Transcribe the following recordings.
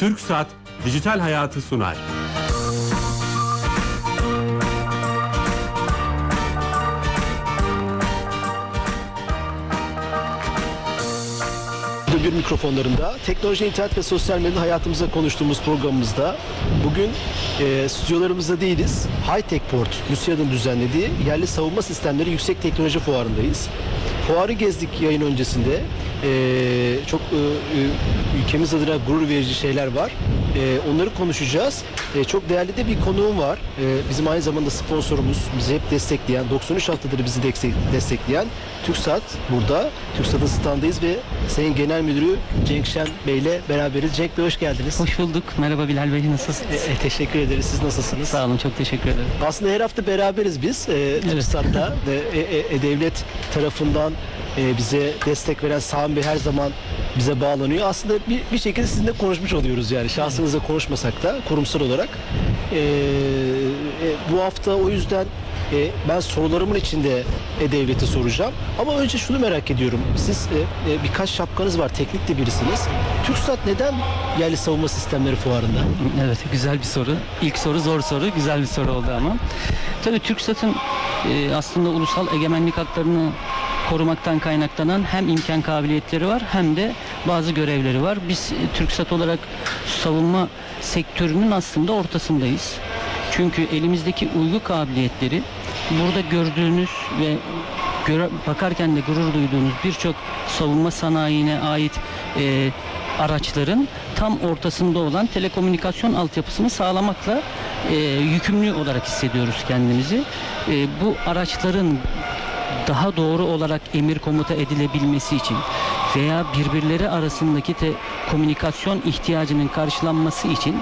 TürkSat Dijital Hayatı sunar. bir mikrofonlarında teknoloji, internet ve sosyal medyanın hayatımıza konuştuğumuz programımızda bugün e, stüdyolarımızda değiliz. High Tech Port, Rusya'nın düzenlediği yerli savunma sistemleri yüksek teknoloji fuarındayız. Fuarı gezdik yayın öncesinde. E, çok e, ülkemiz adına gurur verici şeyler var. E, onları konuşacağız. E, çok değerli de bir konuğum var. E, bizim aynı zamanda sponsorumuz, bizi hep destekleyen, 93 haftadır bizi destek- destekleyen TürkSat burada. TürkSat'ın standındayız ve Sayın Genel Müdürü Cenk Şen Bey ile beraberiz. Cenk Bey hoş geldiniz. Hoş bulduk. Merhaba Bilal Bey nasılsınız? E, e, teşekkür ederiz. Siz nasılsınız? Sağ olun çok teşekkür ederim. Aslında her hafta beraberiz biz. E, TürkSat'ta ve e, e, e, devlet tarafından e, bize destek veren Sami Bey her zaman bize bağlanıyor. Aslında bir, bir şekilde sizinle konuşmuş oluyoruz yani. Şahsınızla konuşmasak da kurumsal olarak. E, e, bu hafta o yüzden e, ben sorularımın içinde E-Devlet'i soracağım. Ama önce şunu merak ediyorum. Siz e, e, birkaç şapkanız var, teknik de birisiniz. TürkSat neden yerli savunma sistemleri fuarında? Evet güzel bir soru. İlk soru zor soru. Güzel bir soru oldu ama. Tabii TürkSat'ın e, aslında ulusal egemenlik haklarını korumaktan kaynaklanan hem imkan kabiliyetleri var hem de bazı görevleri var. Biz e, TürkSat olarak savunma sektörünün aslında ortasındayız. Çünkü elimizdeki uygu kabiliyetleri burada gördüğünüz ve göre, bakarken de gurur duyduğunuz birçok savunma sanayine ait e, araçların tam ortasında olan telekomünikasyon altyapısını sağlamakla e, yükümlü olarak hissediyoruz kendimizi. E, bu araçların daha doğru olarak emir komuta edilebilmesi için veya birbirleri arasındaki te- komünikasyon ihtiyacının karşılanması için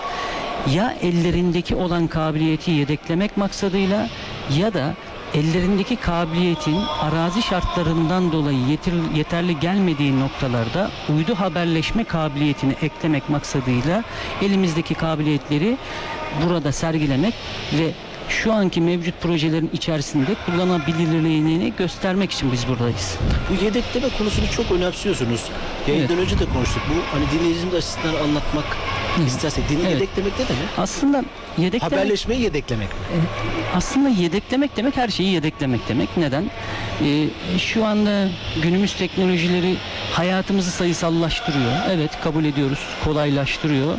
ya ellerindeki olan kabiliyeti yedeklemek maksadıyla ya da ellerindeki kabiliyetin arazi şartlarından dolayı yetir- yeterli gelmediği noktalarda uydu haberleşme kabiliyetini eklemek maksadıyla elimizdeki kabiliyetleri burada sergilemek ve şu anki mevcut projelerin içerisinde kullanabilirliğini göstermek için biz buradayız. Bu yedekleme konusunu çok önemsiyorsunuz. Yayından önce de konuştuk. Bu hani dinleyicimiz açısından anlatmak istersek. Dini Evet. yedeklemek ne demek? Aslında yedeklemek Haberleşmeyi yedeklemek. mi? aslında yedeklemek demek her şeyi yedeklemek demek. Neden? Ee, şu anda günümüz teknolojileri hayatımızı sayısallaştırıyor. Evet kabul ediyoruz. Kolaylaştırıyor.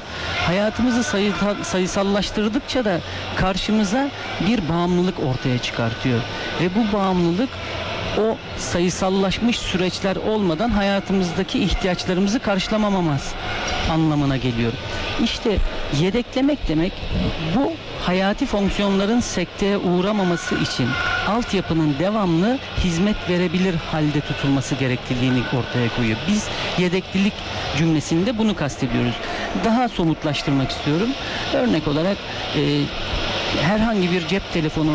Hayatımızı sayı, sayısallaştırdıkça da karşımıza bir bağımlılık ortaya çıkartıyor. Ve bu bağımlılık o sayısallaşmış süreçler olmadan hayatımızdaki ihtiyaçlarımızı karşılamamamız anlamına geliyor. İşte yedeklemek demek bu hayati fonksiyonların sekteye uğramaması için altyapının devamlı hizmet verebilir halde tutulması gerekliliğini ortaya koyuyor. Biz yedeklilik cümlesinde bunu kastediyoruz. Daha somutlaştırmak istiyorum. Örnek olarak e, herhangi bir cep telefonu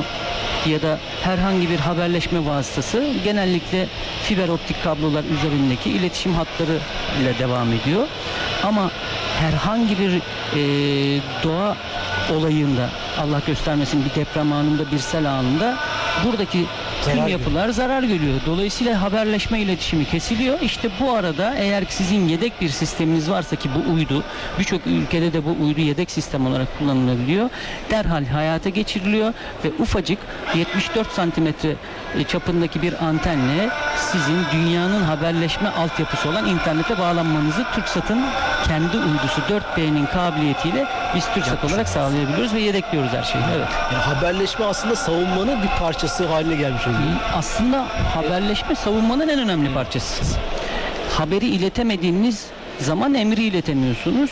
ya da herhangi bir haberleşme vasıtası genellikle fiber optik kablolar üzerindeki iletişim hatları ile devam ediyor. Ama herhangi bir e, doğa olayında Allah göstermesin bir deprem anında bir sel anında buradaki tüm Zarar yapılar zarar görüyor. Dolayısıyla haberleşme iletişimi kesiliyor. İşte bu arada eğer sizin yedek bir sisteminiz varsa ki bu uydu birçok ülkede de bu uydu yedek sistem olarak kullanılabiliyor. Derhal hayata geçiriliyor ve ufacık 74 santimetre e, çapındaki bir antenle sizin dünyanın haberleşme altyapısı olan internete bağlanmanızı TürkSat'ın kendi uydusu 4B'nin kabiliyetiyle biz TürkSat olarak sağlayabiliyoruz ve yedekliyoruz her şeyi. Evet. Yani haberleşme aslında savunmanın bir parçası haline gelmiş oluyor. Aslında haberleşme savunmanın en önemli parçası. Haberi iletemediğiniz zaman emri iletemiyorsunuz.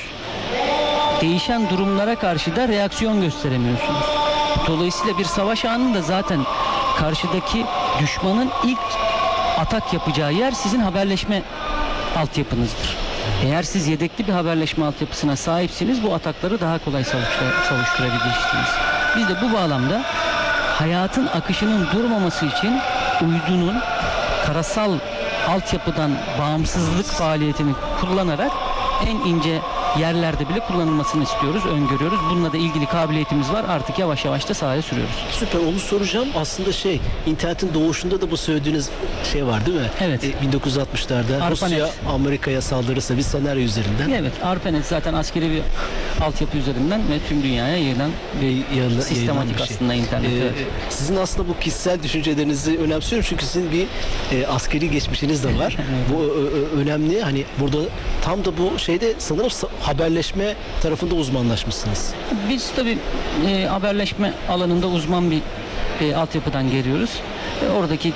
Değişen durumlara karşı da reaksiyon gösteremiyorsunuz. Dolayısıyla bir savaş anında zaten karşıdaki düşmanın ilk atak yapacağı yer sizin haberleşme altyapınızdır. Eğer siz yedekli bir haberleşme altyapısına sahipsiniz bu atakları daha kolay savuştura- savuşturabilirsiniz. Biz de bu bağlamda hayatın akışının durmaması için uydunun karasal altyapıdan bağımsızlık faaliyetini kullanarak en ince yerlerde bile kullanılmasını istiyoruz, öngörüyoruz. Bununla da ilgili kabiliyetimiz var. Artık yavaş yavaş da sahaya sürüyoruz. Süper onu soracağım. Aslında şey internetin doğuşunda da bu söylediğiniz şey var değil mi? Evet. E, 1960'larda ARPANET. Rusya Amerika'ya saldırırsa bir senaryo üzerinden Evet, ARPANET zaten askeri bir altyapı üzerinden ve tüm dünyaya yayılan ve yayınla- Sistematik yayınlanan bir şey. aslında internet, Ee, evet. Sizin aslında bu kişisel düşüncelerinizi önemsiyorum çünkü sizin bir e, askeri geçmişiniz de var. bu ö- önemli. Hani burada tam da bu şeyde sanırım sa- haberleşme tarafında uzmanlaşmışsınız. Biz tabii e, haberleşme alanında uzman bir e, altyapıdan geliyoruz. E, oradaki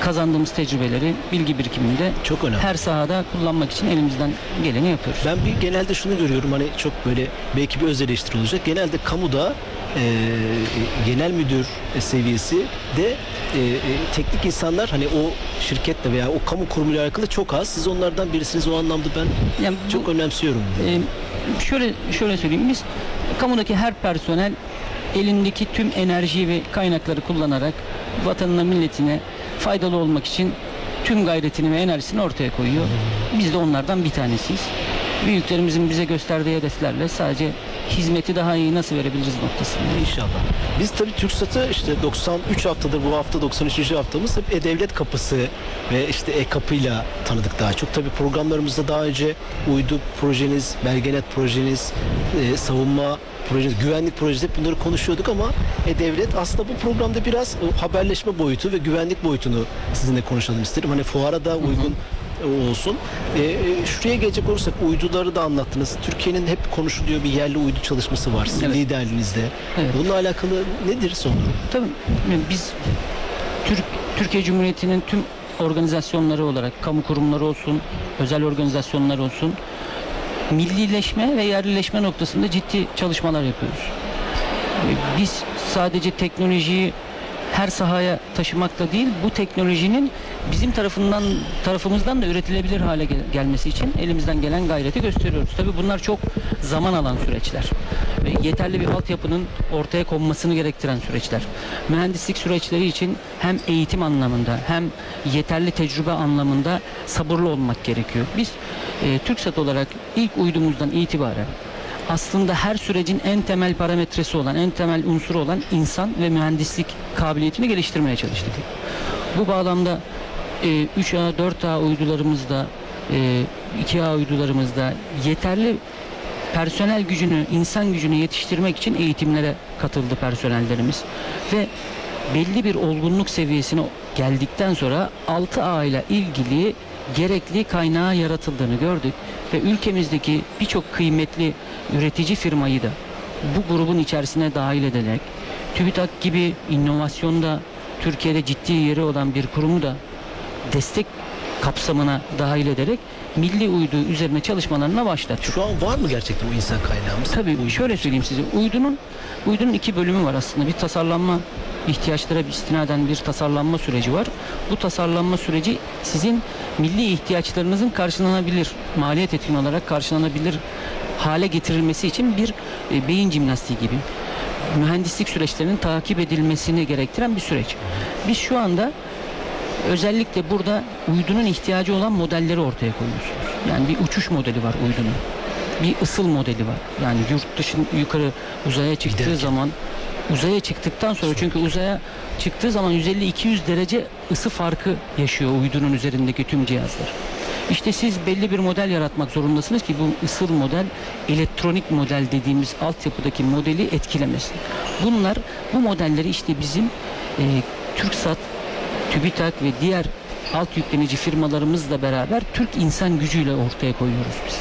kazandığımız tecrübeleri, bilgi birikiminde Çok önemli. her sahada kullanmak için elimizden geleni yapıyoruz. Ben bir genelde şunu görüyorum hani çok böyle belki bir öz eleştiri olacak. Genelde kamuda e, genel müdür seviyesi de e, e, teknik insanlar hani o şirketle veya o kamu kurumuyla alakalı çok az. Siz onlardan birisiniz o anlamda ben Yani bu- çok önemsiyorum. Ee, şöyle şöyle söyleyeyim biz kamudaki her personel elindeki tüm enerjiyi ve kaynakları kullanarak vatanına milletine faydalı olmak için tüm gayretini ve enerjisini ortaya koyuyor. Biz de onlardan bir tanesiyiz. Büyüklerimizin bize gösterdiği hedeflerle sadece hizmeti daha iyi nasıl verebiliriz noktasında. İnşallah. Biz tabii TürkSat'ı işte 93 haftadır bu hafta 93. haftamız hep E-Devlet Kapısı ve işte E-Kapı'yla tanıdık daha çok. Tabii programlarımızda daha önce uydu projeniz, belgenet projeniz, e, savunma projeniz, güvenlik projesi hep bunları konuşuyorduk ama E-Devlet aslında bu programda biraz o haberleşme boyutu ve güvenlik boyutunu sizinle konuşalım isterim. Hani fuara da uygun olsun. E, e, şuraya gelecek olursak uyduları da anlattınız. Türkiye'nin hep konuşuluyor bir yerli uydu çalışması var sizin Evet. liderliğinizde. Evet. Bununla alakalı nedir son durum? Tabii biz Türk Türkiye Cumhuriyeti'nin tüm organizasyonları olarak kamu kurumları olsun, özel organizasyonlar olsun millileşme ve yerlileşme noktasında ciddi çalışmalar yapıyoruz. Ee, Biz sadece teknolojiyi her sahaya taşımakla değil, bu teknolojinin bizim tarafından tarafımızdan da üretilebilir hale gel- gelmesi için elimizden gelen gayreti gösteriyoruz. Tabii bunlar çok zaman alan süreçler ve yeterli bir altyapının ortaya konmasını gerektiren süreçler. Mühendislik süreçleri için hem eğitim anlamında hem yeterli tecrübe anlamında sabırlı olmak gerekiyor. Biz e, TürkSat olarak ilk uydumuzdan itibaren aslında her sürecin en temel parametresi olan, en temel unsuru olan insan ve mühendislik kabiliyetini geliştirmeye çalıştık. Bu bağlamda e, 3A, 4A uydularımızda, e, 2A uydularımızda yeterli personel gücünü, insan gücünü yetiştirmek için eğitimlere katıldı personellerimiz. Ve belli bir olgunluk seviyesine geldikten sonra 6A ile ilgili gerekli kaynağı yaratıldığını gördük ve ülkemizdeki birçok kıymetli üretici firmayı da bu grubun içerisine dahil ederek TÜBİTAK gibi inovasyonda Türkiye'de ciddi yeri olan bir kurumu da destek kapsamına dahil ederek milli uydu üzerine çalışmalarına başlattık. Şu an var mı gerçekten o insan kaynağımız? Tabii Uydu. şöyle söyleyeyim size. Uydunun uydunun iki bölümü var aslında. Bir tasarlanma ihtiyaçlara istinaden bir tasarlanma süreci var. Bu tasarlanma süreci sizin milli ihtiyaçlarınızın karşılanabilir, maliyet etkin olarak karşılanabilir hale getirilmesi için bir e, beyin jimnastiği gibi mühendislik süreçlerinin takip edilmesini gerektiren bir süreç. Biz şu anda özellikle burada uydunun ihtiyacı olan modelleri ortaya koyuyorsunuz. Yani bir uçuş modeli var uydunun. Bir ısıl modeli var. Yani yurt dışın yukarı uzaya çıktığı Giderken. zaman uzaya çıktıktan sonra çünkü uzaya çıktığı zaman 150-200 derece ısı farkı yaşıyor uydunun üzerindeki tüm cihazlar. İşte siz belli bir model yaratmak zorundasınız ki bu ısıl model elektronik model dediğimiz altyapıdaki modeli etkilemesin. Bunlar bu modelleri işte bizim e, TürkSat, TÜBİTAK ve diğer alt yüklenici firmalarımızla beraber Türk insan gücüyle ortaya koyuyoruz biz.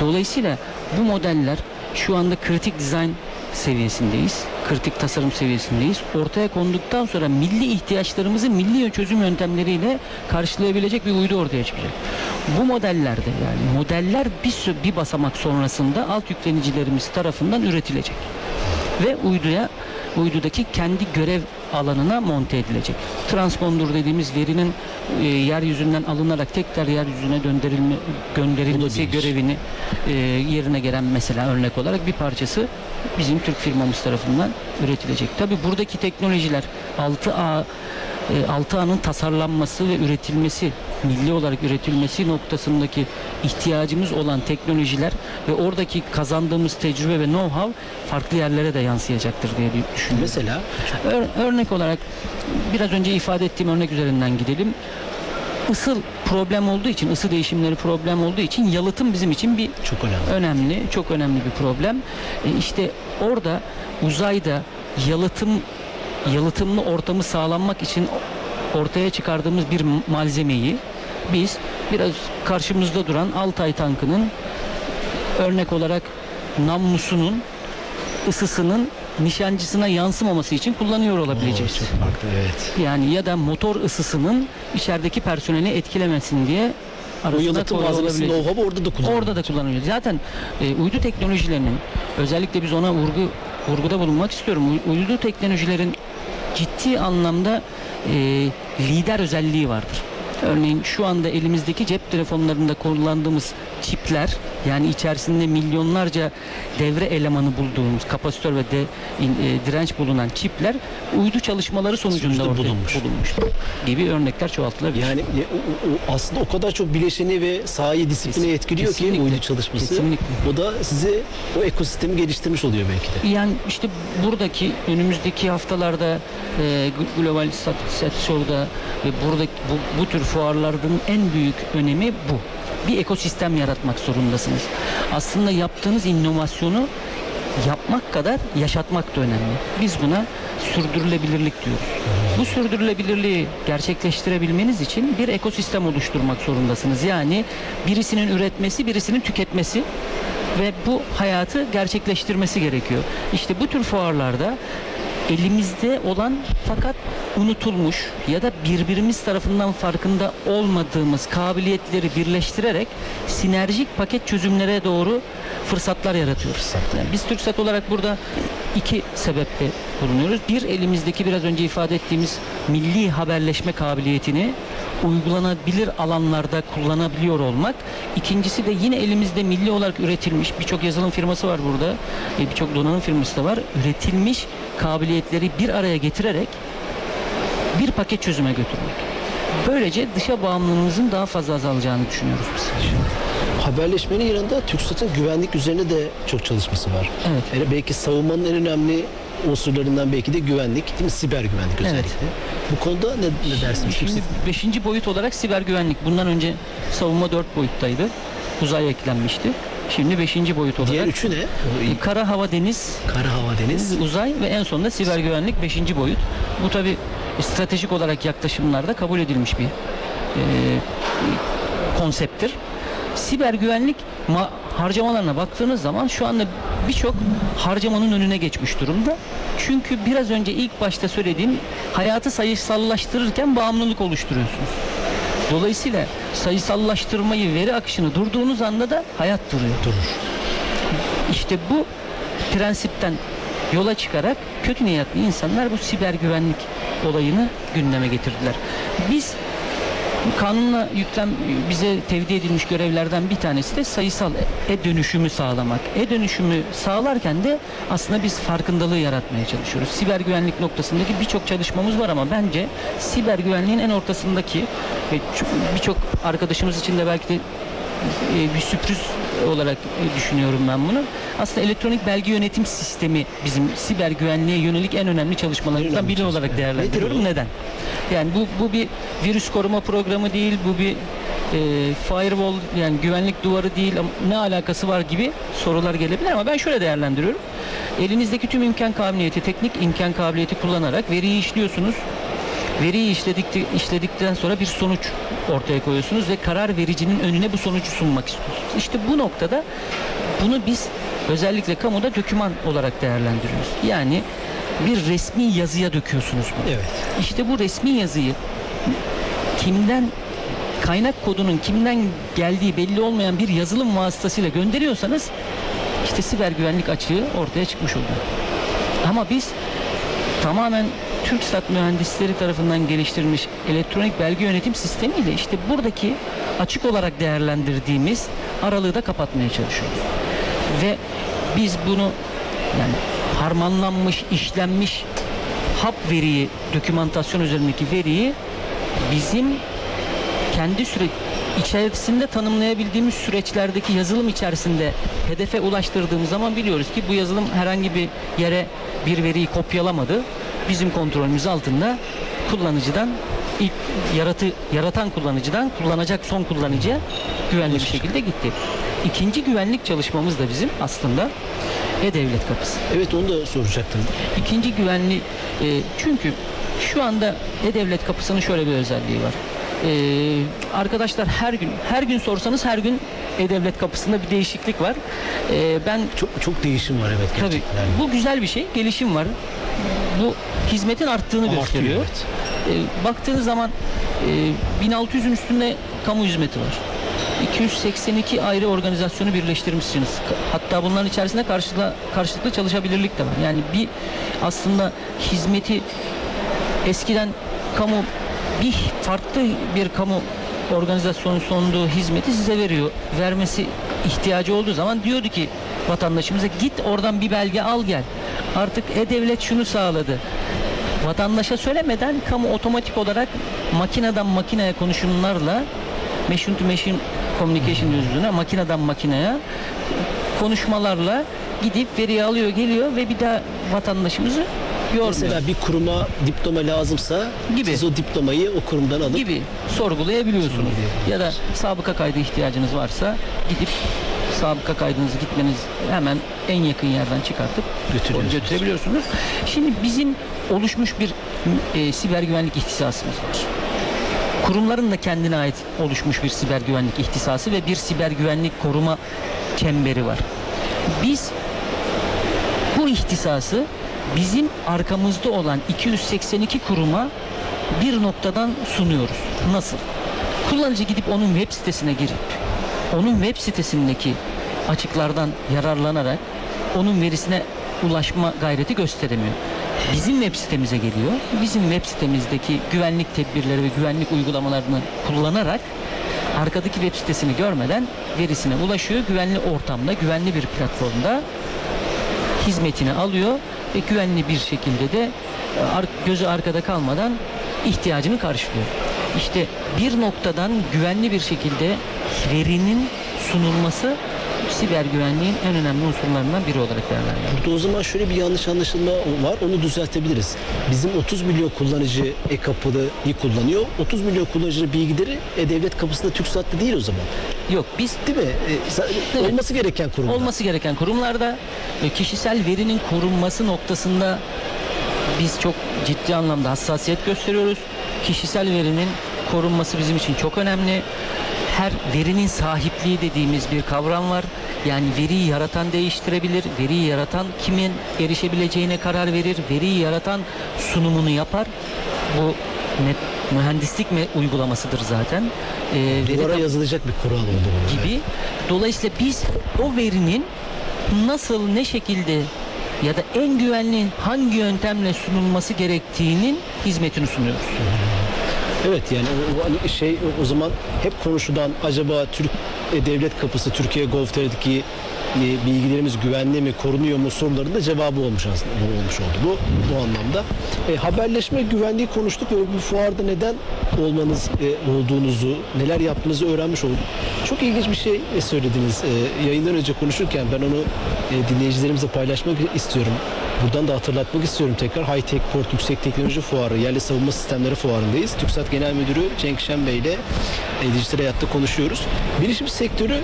Dolayısıyla bu modeller şu anda kritik dizayn seviyesindeyiz. Kritik tasarım seviyesindeyiz. Ortaya konduktan sonra milli ihtiyaçlarımızı milli çözüm yöntemleriyle karşılayabilecek bir uydu ortaya çıkacak. Bu modellerde yani modeller bir, bir basamak sonrasında alt yüklenicilerimiz tarafından üretilecek. Ve uyduya uydudaki kendi görev alanına monte edilecek. Transponder dediğimiz verinin e, yeryüzünden alınarak tekrar yeryüzüne döndürülme gönderilmesi görevini e, yerine gelen mesela örnek olarak bir parçası bizim Türk firmamız tarafından üretilecek. Tabi buradaki teknolojiler 6A e, 6A'nın tasarlanması ve üretilmesi, milli olarak üretilmesi noktasındaki ihtiyacımız olan teknolojiler ve oradaki kazandığımız tecrübe ve know-how farklı yerlere de yansıyacaktır diye düşünüyorum. Mesela Ör- örnek olarak biraz önce ifade ettiğim örnek üzerinden gidelim. Isı problem olduğu için, ısı değişimleri problem olduğu için yalıtım bizim için bir çok önemli. önemli, çok önemli bir problem. E, işte orada uzayda yalıtım yalıtımlı ortamı sağlanmak için ortaya çıkardığımız bir malzemeyi biz biraz karşımızda duran Altay tankının örnek olarak namlusunun ısısının nişancısına yansımaması için kullanıyor olabileceğiz. Oo, çok farklı evet. Yani ya da motor ısısının içerideki personeli etkilemesin diye O Bu yalıtım malzemesinin olabilir. know-how orada da kullanılıyor. Orada da kullanılıyor. Zaten e, uydu teknolojilerinin özellikle biz ona vurgu vurguda bulunmak istiyorum. Uy- Uydu teknolojilerin ciddi anlamda e, lider özelliği vardır. Örneğin şu anda elimizdeki cep telefonlarında kullandığımız çipler yani içerisinde milyonlarca devre elemanı bulduğumuz kapasitör ve de, e, direnç bulunan çipler uydu çalışmaları sonucunda Sonuçta ortaya bulunmuş. bulunmuş gibi örnekler çoğaltılabilir. Yani e, o- o- aslında o kadar çok bileşeni ve sahayı disipline etkiliyor ki kesinlikle. uydu çalışması. Kesinlikle. O da sizi o ekosistemi geliştirmiş oluyor belki de. Yani işte buradaki önümüzdeki haftalarda e, Gl- Global Sat Set Show'da ve buradaki bu, bu tür fuarların en büyük önemi bu. Bir ekosistem yaratmak zorundasınız. Aslında yaptığınız inovasyonu yapmak kadar yaşatmak da önemli. Biz buna sürdürülebilirlik diyoruz. Bu sürdürülebilirliği gerçekleştirebilmeniz için bir ekosistem oluşturmak zorundasınız. Yani birisinin üretmesi, birisinin tüketmesi ve bu hayatı gerçekleştirmesi gerekiyor. İşte bu tür fuarlarda elimizde olan fakat unutulmuş ya da birbirimiz tarafından farkında olmadığımız kabiliyetleri birleştirerek sinerjik paket çözümlere doğru fırsatlar yaratıyoruz. Yani biz TürkSat olarak burada iki sebeple bulunuyoruz. Bir elimizdeki biraz önce ifade ettiğimiz milli haberleşme kabiliyetini uygulanabilir alanlarda kullanabiliyor olmak. İkincisi de yine elimizde milli olarak üretilmiş birçok yazılım firması var burada. e, Birçok donanım firması da var. Üretilmiş kabiliyetleri bir araya getirerek bir paket çözüme götürmek. Böylece dışa bağımlılığımızın daha fazla azalacağını düşünüyoruz biz. Haberleşmenin yanında TürkSat'ın güvenlik üzerine de çok çalışması var. Evet. Yani belki savunmanın en önemli unsurlarından belki de güvenlik, değil mi? Siber güvenlik özellikle. Bu konuda ne, ne dersiniz? Şimdi beşinci boyut olarak siber güvenlik. Bundan önce savunma dört boyuttaydı. Uzay eklenmişti. Şimdi beşinci boyut olarak Diğer üçü ne? Kara, hava, deniz, Kara hava deniz. uzay ve en sonunda siber güvenlik beşinci boyut. Bu tabi stratejik olarak yaklaşımlarda kabul edilmiş bir e, konsepttir. Siber güvenlik ma- harcamalarına baktığınız zaman şu anda birçok harcamanın önüne geçmiş durumda. Çünkü biraz önce ilk başta söylediğim hayatı sayısallaştırırken bağımlılık oluşturuyorsunuz. Dolayısıyla sayısallaştırmayı, veri akışını durduğunuz anda da hayat duruyor. Durur. İşte bu prensipten yola çıkarak kötü niyetli insanlar bu siber güvenlik olayını gündeme getirdiler. Biz kanunla yüklem bize tevdi edilmiş görevlerden bir tanesi de sayısal e-dönüşümü sağlamak. E-dönüşümü sağlarken de aslında biz farkındalığı yaratmaya çalışıyoruz. Siber güvenlik noktasındaki birçok çalışmamız var ama bence siber güvenliğin en ortasındaki birçok arkadaşımız için de belki de e, bir sürpriz olarak düşünüyorum ben bunu. Aslında elektronik belge yönetim sistemi bizim siber güvenliğe yönelik en önemli çalışmalarımızdan biri olarak değerlendiriyorum. Neden? Yani bu bu bir virüs koruma programı değil, bu bir e, firewall yani güvenlik duvarı değil ne alakası var gibi sorular gelebilir ama ben şöyle değerlendiriyorum. Elinizdeki tüm imkan kabiliyeti, teknik imkan kabiliyeti kullanarak veriyi işliyorsunuz. Veriyi işledik, işledikten sonra bir sonuç ortaya koyuyorsunuz ve karar vericinin önüne bu sonucu sunmak istiyorsunuz. İşte bu noktada bunu biz özellikle kamuda döküman olarak değerlendiriyoruz. Yani bir resmi yazıya döküyorsunuz bunu. Evet. İşte bu resmi yazıyı kimden kaynak kodunun kimden geldiği belli olmayan bir yazılım vasıtasıyla gönderiyorsanız işte siber güvenlik açığı ortaya çıkmış oluyor. Ama biz tamamen TürkSat mühendisleri tarafından geliştirilmiş elektronik belge yönetim sistemiyle işte buradaki açık olarak değerlendirdiğimiz aralığı da kapatmaya çalışıyoruz. Ve biz bunu yani harmanlanmış, işlenmiş hap veriyi, dokümantasyon üzerindeki veriyi bizim kendi süre içerisinde tanımlayabildiğimiz süreçlerdeki yazılım içerisinde hedefe ulaştırdığımız zaman biliyoruz ki bu yazılım herhangi bir yere bir veriyi kopyalamadı. Bizim kontrolümüz altında kullanıcıdan ilk yaratı yaratan kullanıcıdan kullanacak son kullanıcıya güvenli bir şekilde gitti. İkinci güvenlik çalışmamız da bizim aslında e-devlet kapısı. Evet onu da soracaktım. İkinci güvenli e, çünkü şu anda e-devlet kapısının şöyle bir özelliği var. E, arkadaşlar her gün her gün sorsanız her gün e-devlet kapısında bir değişiklik var. E, ben Çok çok değişim var evet tabii gerçekten. Bu güzel bir şey, gelişim var. Bu hizmetin arttığını Artıyor, gösteriyor. evet. E, baktığınız zaman e, 1600'ün üstünde kamu hizmeti var. 282 ayrı organizasyonu birleştirmişsiniz. Hatta bunların içerisinde karşılıklı, karşılıklı çalışabilirlik de var. Yani bir aslında hizmeti eskiden kamu bir farklı bir kamu organizasyonun sunduğu hizmeti size veriyor. Vermesi ihtiyacı olduğu zaman diyordu ki vatandaşımıza git oradan bir belge al gel. Artık e-devlet şunu sağladı. Vatandaşa söylemeden kamu otomatik olarak makineden makineye konuşumlarla machine to machine communication yüzüne makineden makineye konuşmalarla gidip veriyi alıyor geliyor ve bir daha vatandaşımızı yormuyor. Mesela bir kuruma diploma lazımsa Gibi. siz o diplomayı o kurumdan alıp gibi sorgulayabiliyorsunuz. Ya da sabıka kaydı ihtiyacınız varsa gidip sabıka kaydınızı gitmeniz hemen en yakın yerden çıkartıp götürebiliyorsunuz. Şimdi bizim oluşmuş bir e, siber güvenlik ihtisasımız var. Kurumların da kendine ait oluşmuş bir siber güvenlik ihtisası ve bir siber güvenlik koruma çemberi var. Biz bu ihtisası bizim arkamızda olan 282 kuruma bir noktadan sunuyoruz. Nasıl? Kullanıcı gidip onun web sitesine girip onun web sitesindeki açıklardan yararlanarak onun verisine ulaşma gayreti gösteremiyor. Bizim web sitemize geliyor. Bizim web sitemizdeki güvenlik tedbirleri ve güvenlik uygulamalarını kullanarak arkadaki web sitesini görmeden verisine ulaşıyor. Güvenli ortamda, güvenli bir platformda hizmetini alıyor ve güvenli bir şekilde de e, gözü arkada kalmadan ihtiyacını karşılıyor. İşte bir noktadan güvenli bir şekilde verinin sunulması siber güvenliğin en önemli unsurlarından biri olarak değerlendirilir. Burada o zaman şöyle bir yanlış anlaşılma var. Onu düzeltebiliriz. Bizim 30 milyon kullanıcı e-kapıyı kullanıyor. 30 milyon kullanıcının bilgileri e-devlet kapısında TürkSat'ta değil o zaman. Yok biz Değil mi? E, Evet. Olması gereken kurumlar. olması gereken kurumlarda kişisel verinin korunması noktasında biz çok ciddi anlamda hassasiyet gösteriyoruz. Kişisel verinin korunması bizim için çok önemli. Her verinin sahipliği dediğimiz bir kavram var. Yani veriyi yaratan değiştirebilir. Veriyi yaratan kimin erişebileceğine karar verir. Veriyi yaratan sunumunu yapar. Bu net mühendislik mi uygulamasıdır zaten. Ee, veri Duvara yazılacak bir kural oldu gibi. Dolayısıyla biz o verinin nasıl ne şekilde ya da en güvenli hangi yöntemle sunulması gerektiğinin hizmetini sunuyoruz. Evet yani hani şey o, zaman hep konuşulan acaba Türk e, devlet kapısı Türkiye Gov.tr'deki e, bilgilerimiz güvenli mi korunuyor mu sorularında cevabı olmuş aslında olmuş oldu bu bu anlamda. E, haberleşme güvenliği konuştuk ve bu fuarda neden olmanız e, olduğunuzu neler yaptığınızı öğrenmiş olduk. Çok ilginç bir şey e, söylediniz. E, yayından önce konuşurken ben onu e, dinleyicilerimize paylaşmak istiyorum. Buradan da hatırlatmak istiyorum tekrar. High Tech Port Yüksek Teknoloji Fuarı, Yerli Savunma Sistemleri Fuarı'ndayız. TÜKSAT Genel Müdürü Cenk Şen Bey ile e, dijital hayatta konuşuyoruz. Bilişim sektörü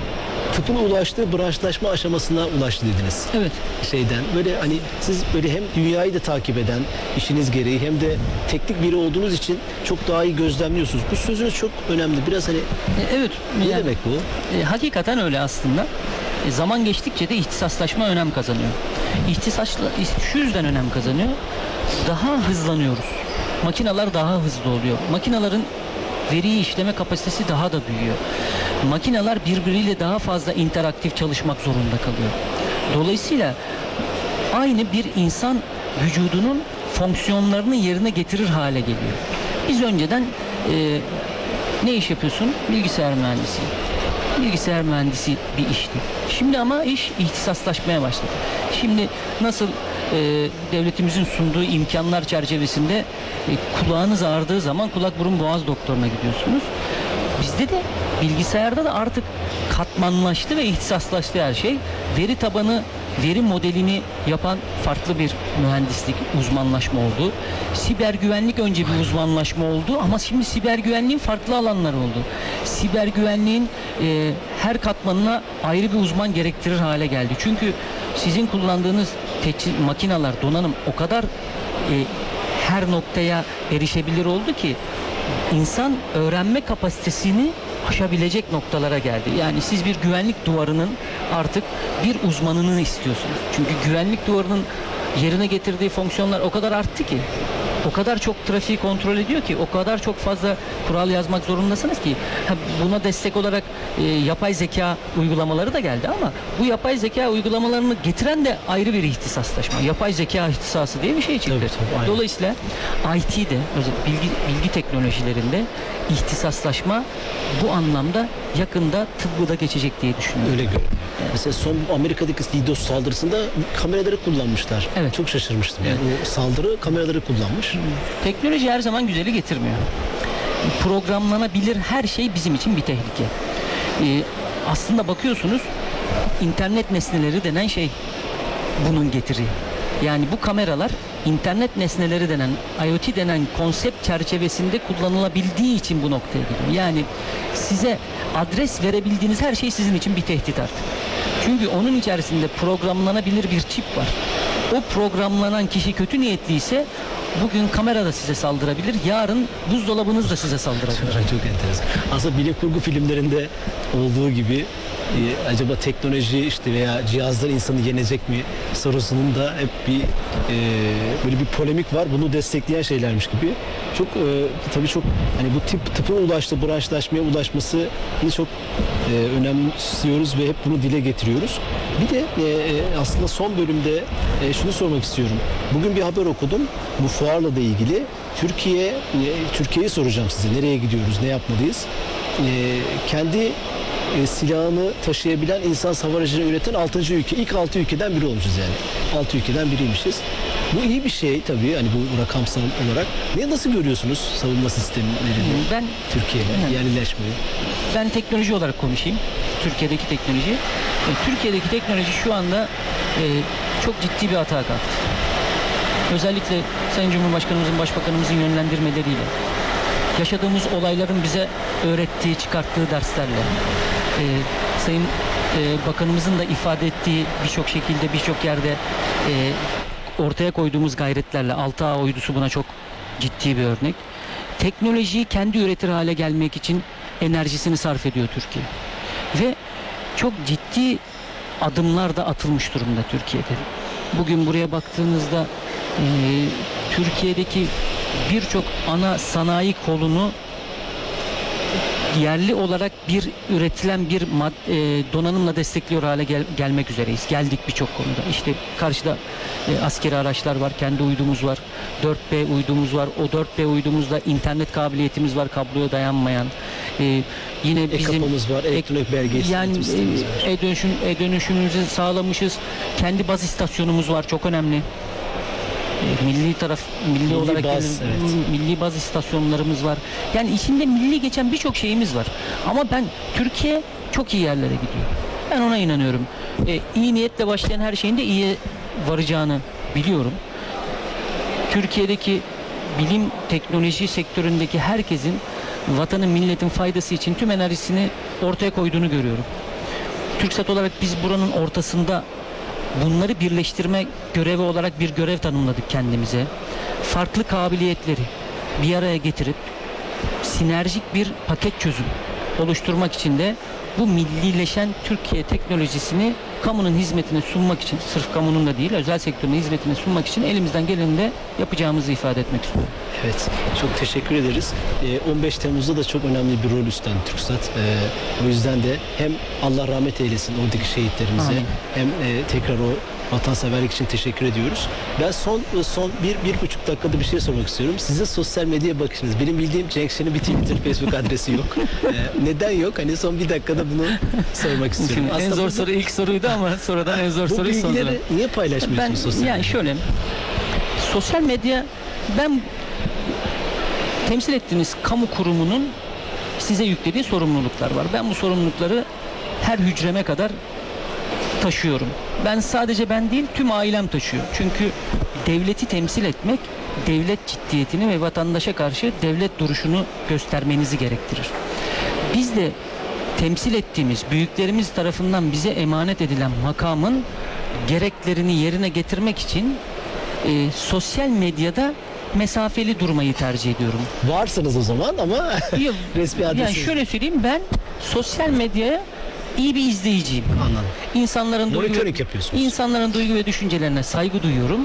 tıpın ulaştığı branşlaşma aşamasına ulaştı dediniz. Evet. Şeyden böyle hani siz böyle hem dünyayı da takip eden işiniz gereği hem de teknik biri olduğunuz için çok daha iyi gözlemliyorsunuz. Bu sözünüz çok önemli. Biraz hani E, evet. ne yani, demek bu? e, hakikaten öyle aslında. E, zaman geçtikçe de ihtisaslaşma önem kazanıyor. İhtisasla, şu yüzden önem kazanıyor. Daha hızlanıyoruz. Makineler daha hızlı oluyor. Makinelerin veriyi işleme kapasitesi daha da büyüyor. Makineler birbiriyle daha fazla interaktif çalışmak zorunda kalıyor. Dolayısıyla aynı bir insan vücudunun fonksiyonlarını yerine getirir hale geliyor. Biz önceden e, ne iş yapıyorsun? Bilgisayar mühendisi. Bilgisayar mühendisi bir işti. Şimdi ama iş ihtisaslaşmaya başladı. Şimdi nasıl e, devletimizin sunduğu imkanlar çerçevesinde e, kulağınız ağrıdığı zaman kulak burun boğaz doktoruna gidiyorsunuz. Bizde de bilgisayarda da artık katmanlaştı ve ihtisaslaştı her şey. Veri tabanı, veri modelini yapan farklı bir mühendislik, uzmanlaşma oldu. Siber güvenlik önce bir uzmanlaşma oldu ama şimdi siber güvenliğin farklı alanları oldu. Siber güvenliğin e, her katmanına ayrı bir uzman gerektirir hale geldi. Çünkü sizin kullandığınız teçhi- makineler, donanım o kadar e, her noktaya erişebilir oldu ki insan öğrenme kapasitesini aşabilecek noktalara geldi. Yani siz bir güvenlik duvarının artık bir uzmanını istiyorsunuz. Çünkü güvenlik duvarının yerine getirdiği fonksiyonlar o kadar arttı ki o kadar çok trafiği kontrol ediyor ki o kadar çok fazla kural yazmak zorundasınız ki buna destek olarak e, yapay zeka uygulamaları da geldi ama bu yapay zeka uygulamalarını getiren de ayrı bir ihtisaslaşma. Yapay zeka ihtisası diye bir şey çıktı. Tabii, tabii. Dolayısıyla IT'de bilgi, bilgi teknolojilerinde ihtisaslaşma bu anlamda yakında tıbbı da geçecek diye düşünüyorum. Öyle görünüyor. Mesela son Amerika'daki DDoS saldırısında kameraları kullanmışlar. Evet. Çok şaşırmıştım. Yani o saldırı kameraları kullanmış. Teknoloji her zaman güzeli getirmiyor. Programlanabilir her şey bizim için bir tehlike. Ee, aslında bakıyorsunuz internet nesneleri denen şey bunun getiri. Yani bu kameralar internet nesneleri denen IoT denen konsept çerçevesinde kullanılabildiği için bu noktaya geliyor. Yani size adres verebildiğiniz her şey sizin için bir tehdit artık. Çünkü onun içerisinde programlanabilir bir çip var. O programlanan kişi kötü niyetliyse bugün kamera da size saldırabilir. Yarın buzdolabınız da size saldırabilir. Çok enteresan. Aslında bilim kurgu filmlerinde olduğu gibi e, acaba teknoloji işte veya cihazlar insanı yenecek mi sorusunun da hep bir e, böyle bir polemik var. Bunu destekleyen şeylermiş gibi. Çok e, tabii çok hani bu tip tıpın ulaştığı branşlaşmaya ulaşması çok e, önemsiyoruz ve hep bunu dile getiriyoruz. Bir de e, e, aslında son bölümde e, şunu sormak istiyorum. Bugün bir haber okudum. Bu fuarla da ilgili. Türkiye, e, Türkiye'yi soracağım size. Nereye gidiyoruz, ne yapmalıyız? E, kendi e, silahını taşıyabilen insan aracını üreten 6. ülke. İlk 6 ülkeden biri olmuşuz yani. 6 ülkeden biriymişiz. Bu iyi bir şey tabii hani bu rakamsal olarak. Ne nasıl görüyorsunuz savunma sistemlerini Ben Türkiye'de Evet. yerlileşmeyi? ben teknoloji olarak konuşayım. Türkiye'deki teknoloji. E, Türkiye'deki teknoloji şu anda e, çok ciddi bir hata kalktı. Özellikle Sayın Cumhurbaşkanımızın, Başbakanımızın yönlendirmeleriyle, yaşadığımız olayların bize öğrettiği, çıkarttığı derslerle, e, Sayın e, Bakanımızın da ifade ettiği birçok şekilde, birçok yerde e, ortaya koyduğumuz gayretlerle, 6A uydusu buna çok ciddi bir örnek. Teknolojiyi kendi üretir hale gelmek için enerjisini sarf ediyor Türkiye. Ve çok ciddi adımlar da atılmış durumda Türkiye'de. Bugün buraya baktığınızda e, Türkiye'deki birçok ana sanayi kolunu yerli olarak bir üretilen bir mad, e, donanımla destekliyor hale gel- gelmek üzereyiz. Geldik birçok konuda. İşte karşıda e, askeri araçlar var, kendi uydumuz var, 4B uydumuz var. O 4B uydumuzda internet kabiliyetimiz var, kabloya dayanmayan. E, yine bizim E-kapımız var, elektronik belge yani sistemimiz var. e, e-dönüşüm, e-dönüşümümüzü sağlamışız. Kendi baz istasyonumuz var, çok önemli. Milli taraf, milli, Milli olarak baz, evet. milli baz istasyonlarımız var. Yani içinde milli geçen birçok şeyimiz var. Ama ben Türkiye çok iyi yerlere gidiyor. Ben ona inanıyorum. E, iyi niyetle başlayan her şeyin de iyiye varacağını biliyorum. Türkiye'deki bilim teknoloji sektöründeki herkesin vatanın milletin faydası için tüm enerjisini ortaya koyduğunu görüyorum. TürkSat olarak biz buranın ortasında bunları birleştirme görevi olarak bir görev tanımladık kendimize. Farklı kabiliyetleri bir araya getirip sinerjik bir paket çözüm oluşturmak için de bu millileşen Türkiye teknolojisini kamunun hizmetine sunmak için, sırf kamunun da değil, özel sektörün hizmetine sunmak için elimizden geleni de yapacağımızı ifade etmek istiyorum. Evet, çok teşekkür ederiz. Ee, 15 Temmuz'da da çok önemli bir rol üstlendi TürkSat. Ee, o yüzden de hem Allah rahmet eylesin oradaki şehitlerimize Amin. hem e, tekrar o vatanseverlik için teşekkür ediyoruz. Ben son son bir, bir buçuk dakikada bir şey sormak istiyorum. Sizin sosyal medya bakışınız. Benim bildiğim Cenk Şen'in bir Twitter, Facebook adresi yok. Ee, neden yok? Hani son bir dakikada bunu sormak istiyorum. Şimdi en Aslında zor bu- soru ilk soruydu ama sonradan en zor Bu soruyu sordular. bilgileri niye paylaşmıyorsunuz Ben sosyal yani medyada? şöyle sosyal medya ben temsil ettiğiniz kamu kurumunun size yüklediği sorumluluklar var. Ben bu sorumlulukları her hücreme kadar taşıyorum. Ben sadece ben değil tüm ailem taşıyor. Çünkü devleti temsil etmek devlet ciddiyetini ve vatandaşa karşı devlet duruşunu göstermenizi gerektirir. Biz de temsil ettiğimiz büyüklerimiz tarafından bize emanet edilen makamın gereklerini yerine getirmek için e, sosyal medyada mesafeli durmayı tercih ediyorum. Varsınız o zaman ama resmi yani adresiniz. şöyle söyleyeyim ben sosyal medyaya iyi bir izleyiciyim. Anladım. İnsanların duygu, Monitoring yapıyorsunuz. insanların duygu ve düşüncelerine saygı duyuyorum.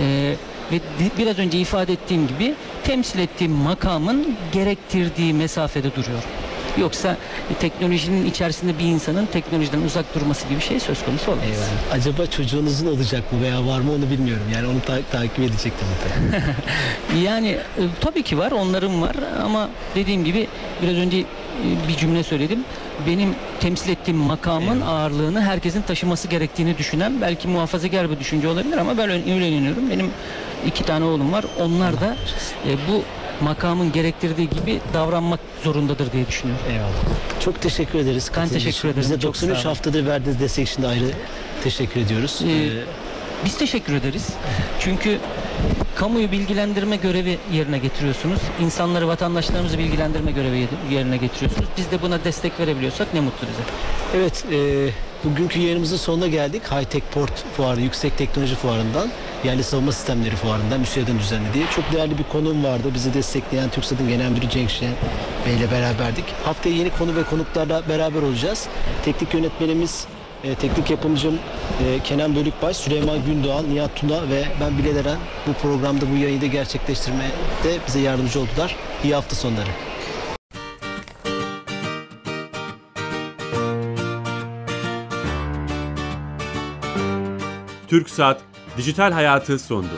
Ee, ve biraz önce ifade ettiğim gibi temsil ettiğim makamın gerektirdiği mesafede duruyorum. Yoksa e, teknolojinin içerisinde bir insanın teknolojiden uzak durması gibi bir şey söz konusu olmaz. Eyvallah. Acaba çocuğunuzun olacak mı veya var mı onu bilmiyorum. Yani onu ta- takip edecektim mutlaka. Yani e, tabii ki var, onların var ama dediğim gibi biraz önce bir cümle söyledim. Benim temsil ettiğim makamın ağırlığını herkesin taşıması gerektiğini düşünen belki muhafazakar bir düşünce olabilir ama ben öyle inanıyorum. Benim iki tane oğlum var. Onlar da e, bu makamın gerektirdiği gibi davranmak zorundadır diye düşünüyorum. Eyvallah. Çok teşekkür ederiz. katıldığınız teşekkür ederim. Bize Çok 93 sağ olun. haftadır verdiğiniz destek için de ayrı teşekkür ediyoruz. Ee, Ee, Biz teşekkür ederiz. Çünkü kamuyu bilgilendirme görevi yerine getiriyorsunuz. İnsanları, vatandaşlarımızı bilgilendirme görevi yerine getiriyorsunuz. Biz de buna destek verebiliyorsak ne mutlu bize. Evet, e, bugünkü yayınımızın sonuna geldik. High Tech Port Fuarı, Yüksek Teknoloji Fuarı'ndan, yerli savunma sistemleri fuarından, müsiyeden düzenlediği çok değerli bir konuğum vardı. Bizi destekleyen TürkSat'ın Genel Müdürü Cenk Şen Bey ile beraberdik. Haftaya yeni konu ve konuklarla beraber olacağız. Teknik yönetmenimiz, e, teknik yapımcım e, Kenan Bölükbaş, Süleyman Gündoğan, Nihat Tuna ve ben Bilal Eren bu programda bu yayını gerçekleştirmede bize yardımcı oldular. İyi hafta sonları. TürkSat Dijital Hayatı sundu.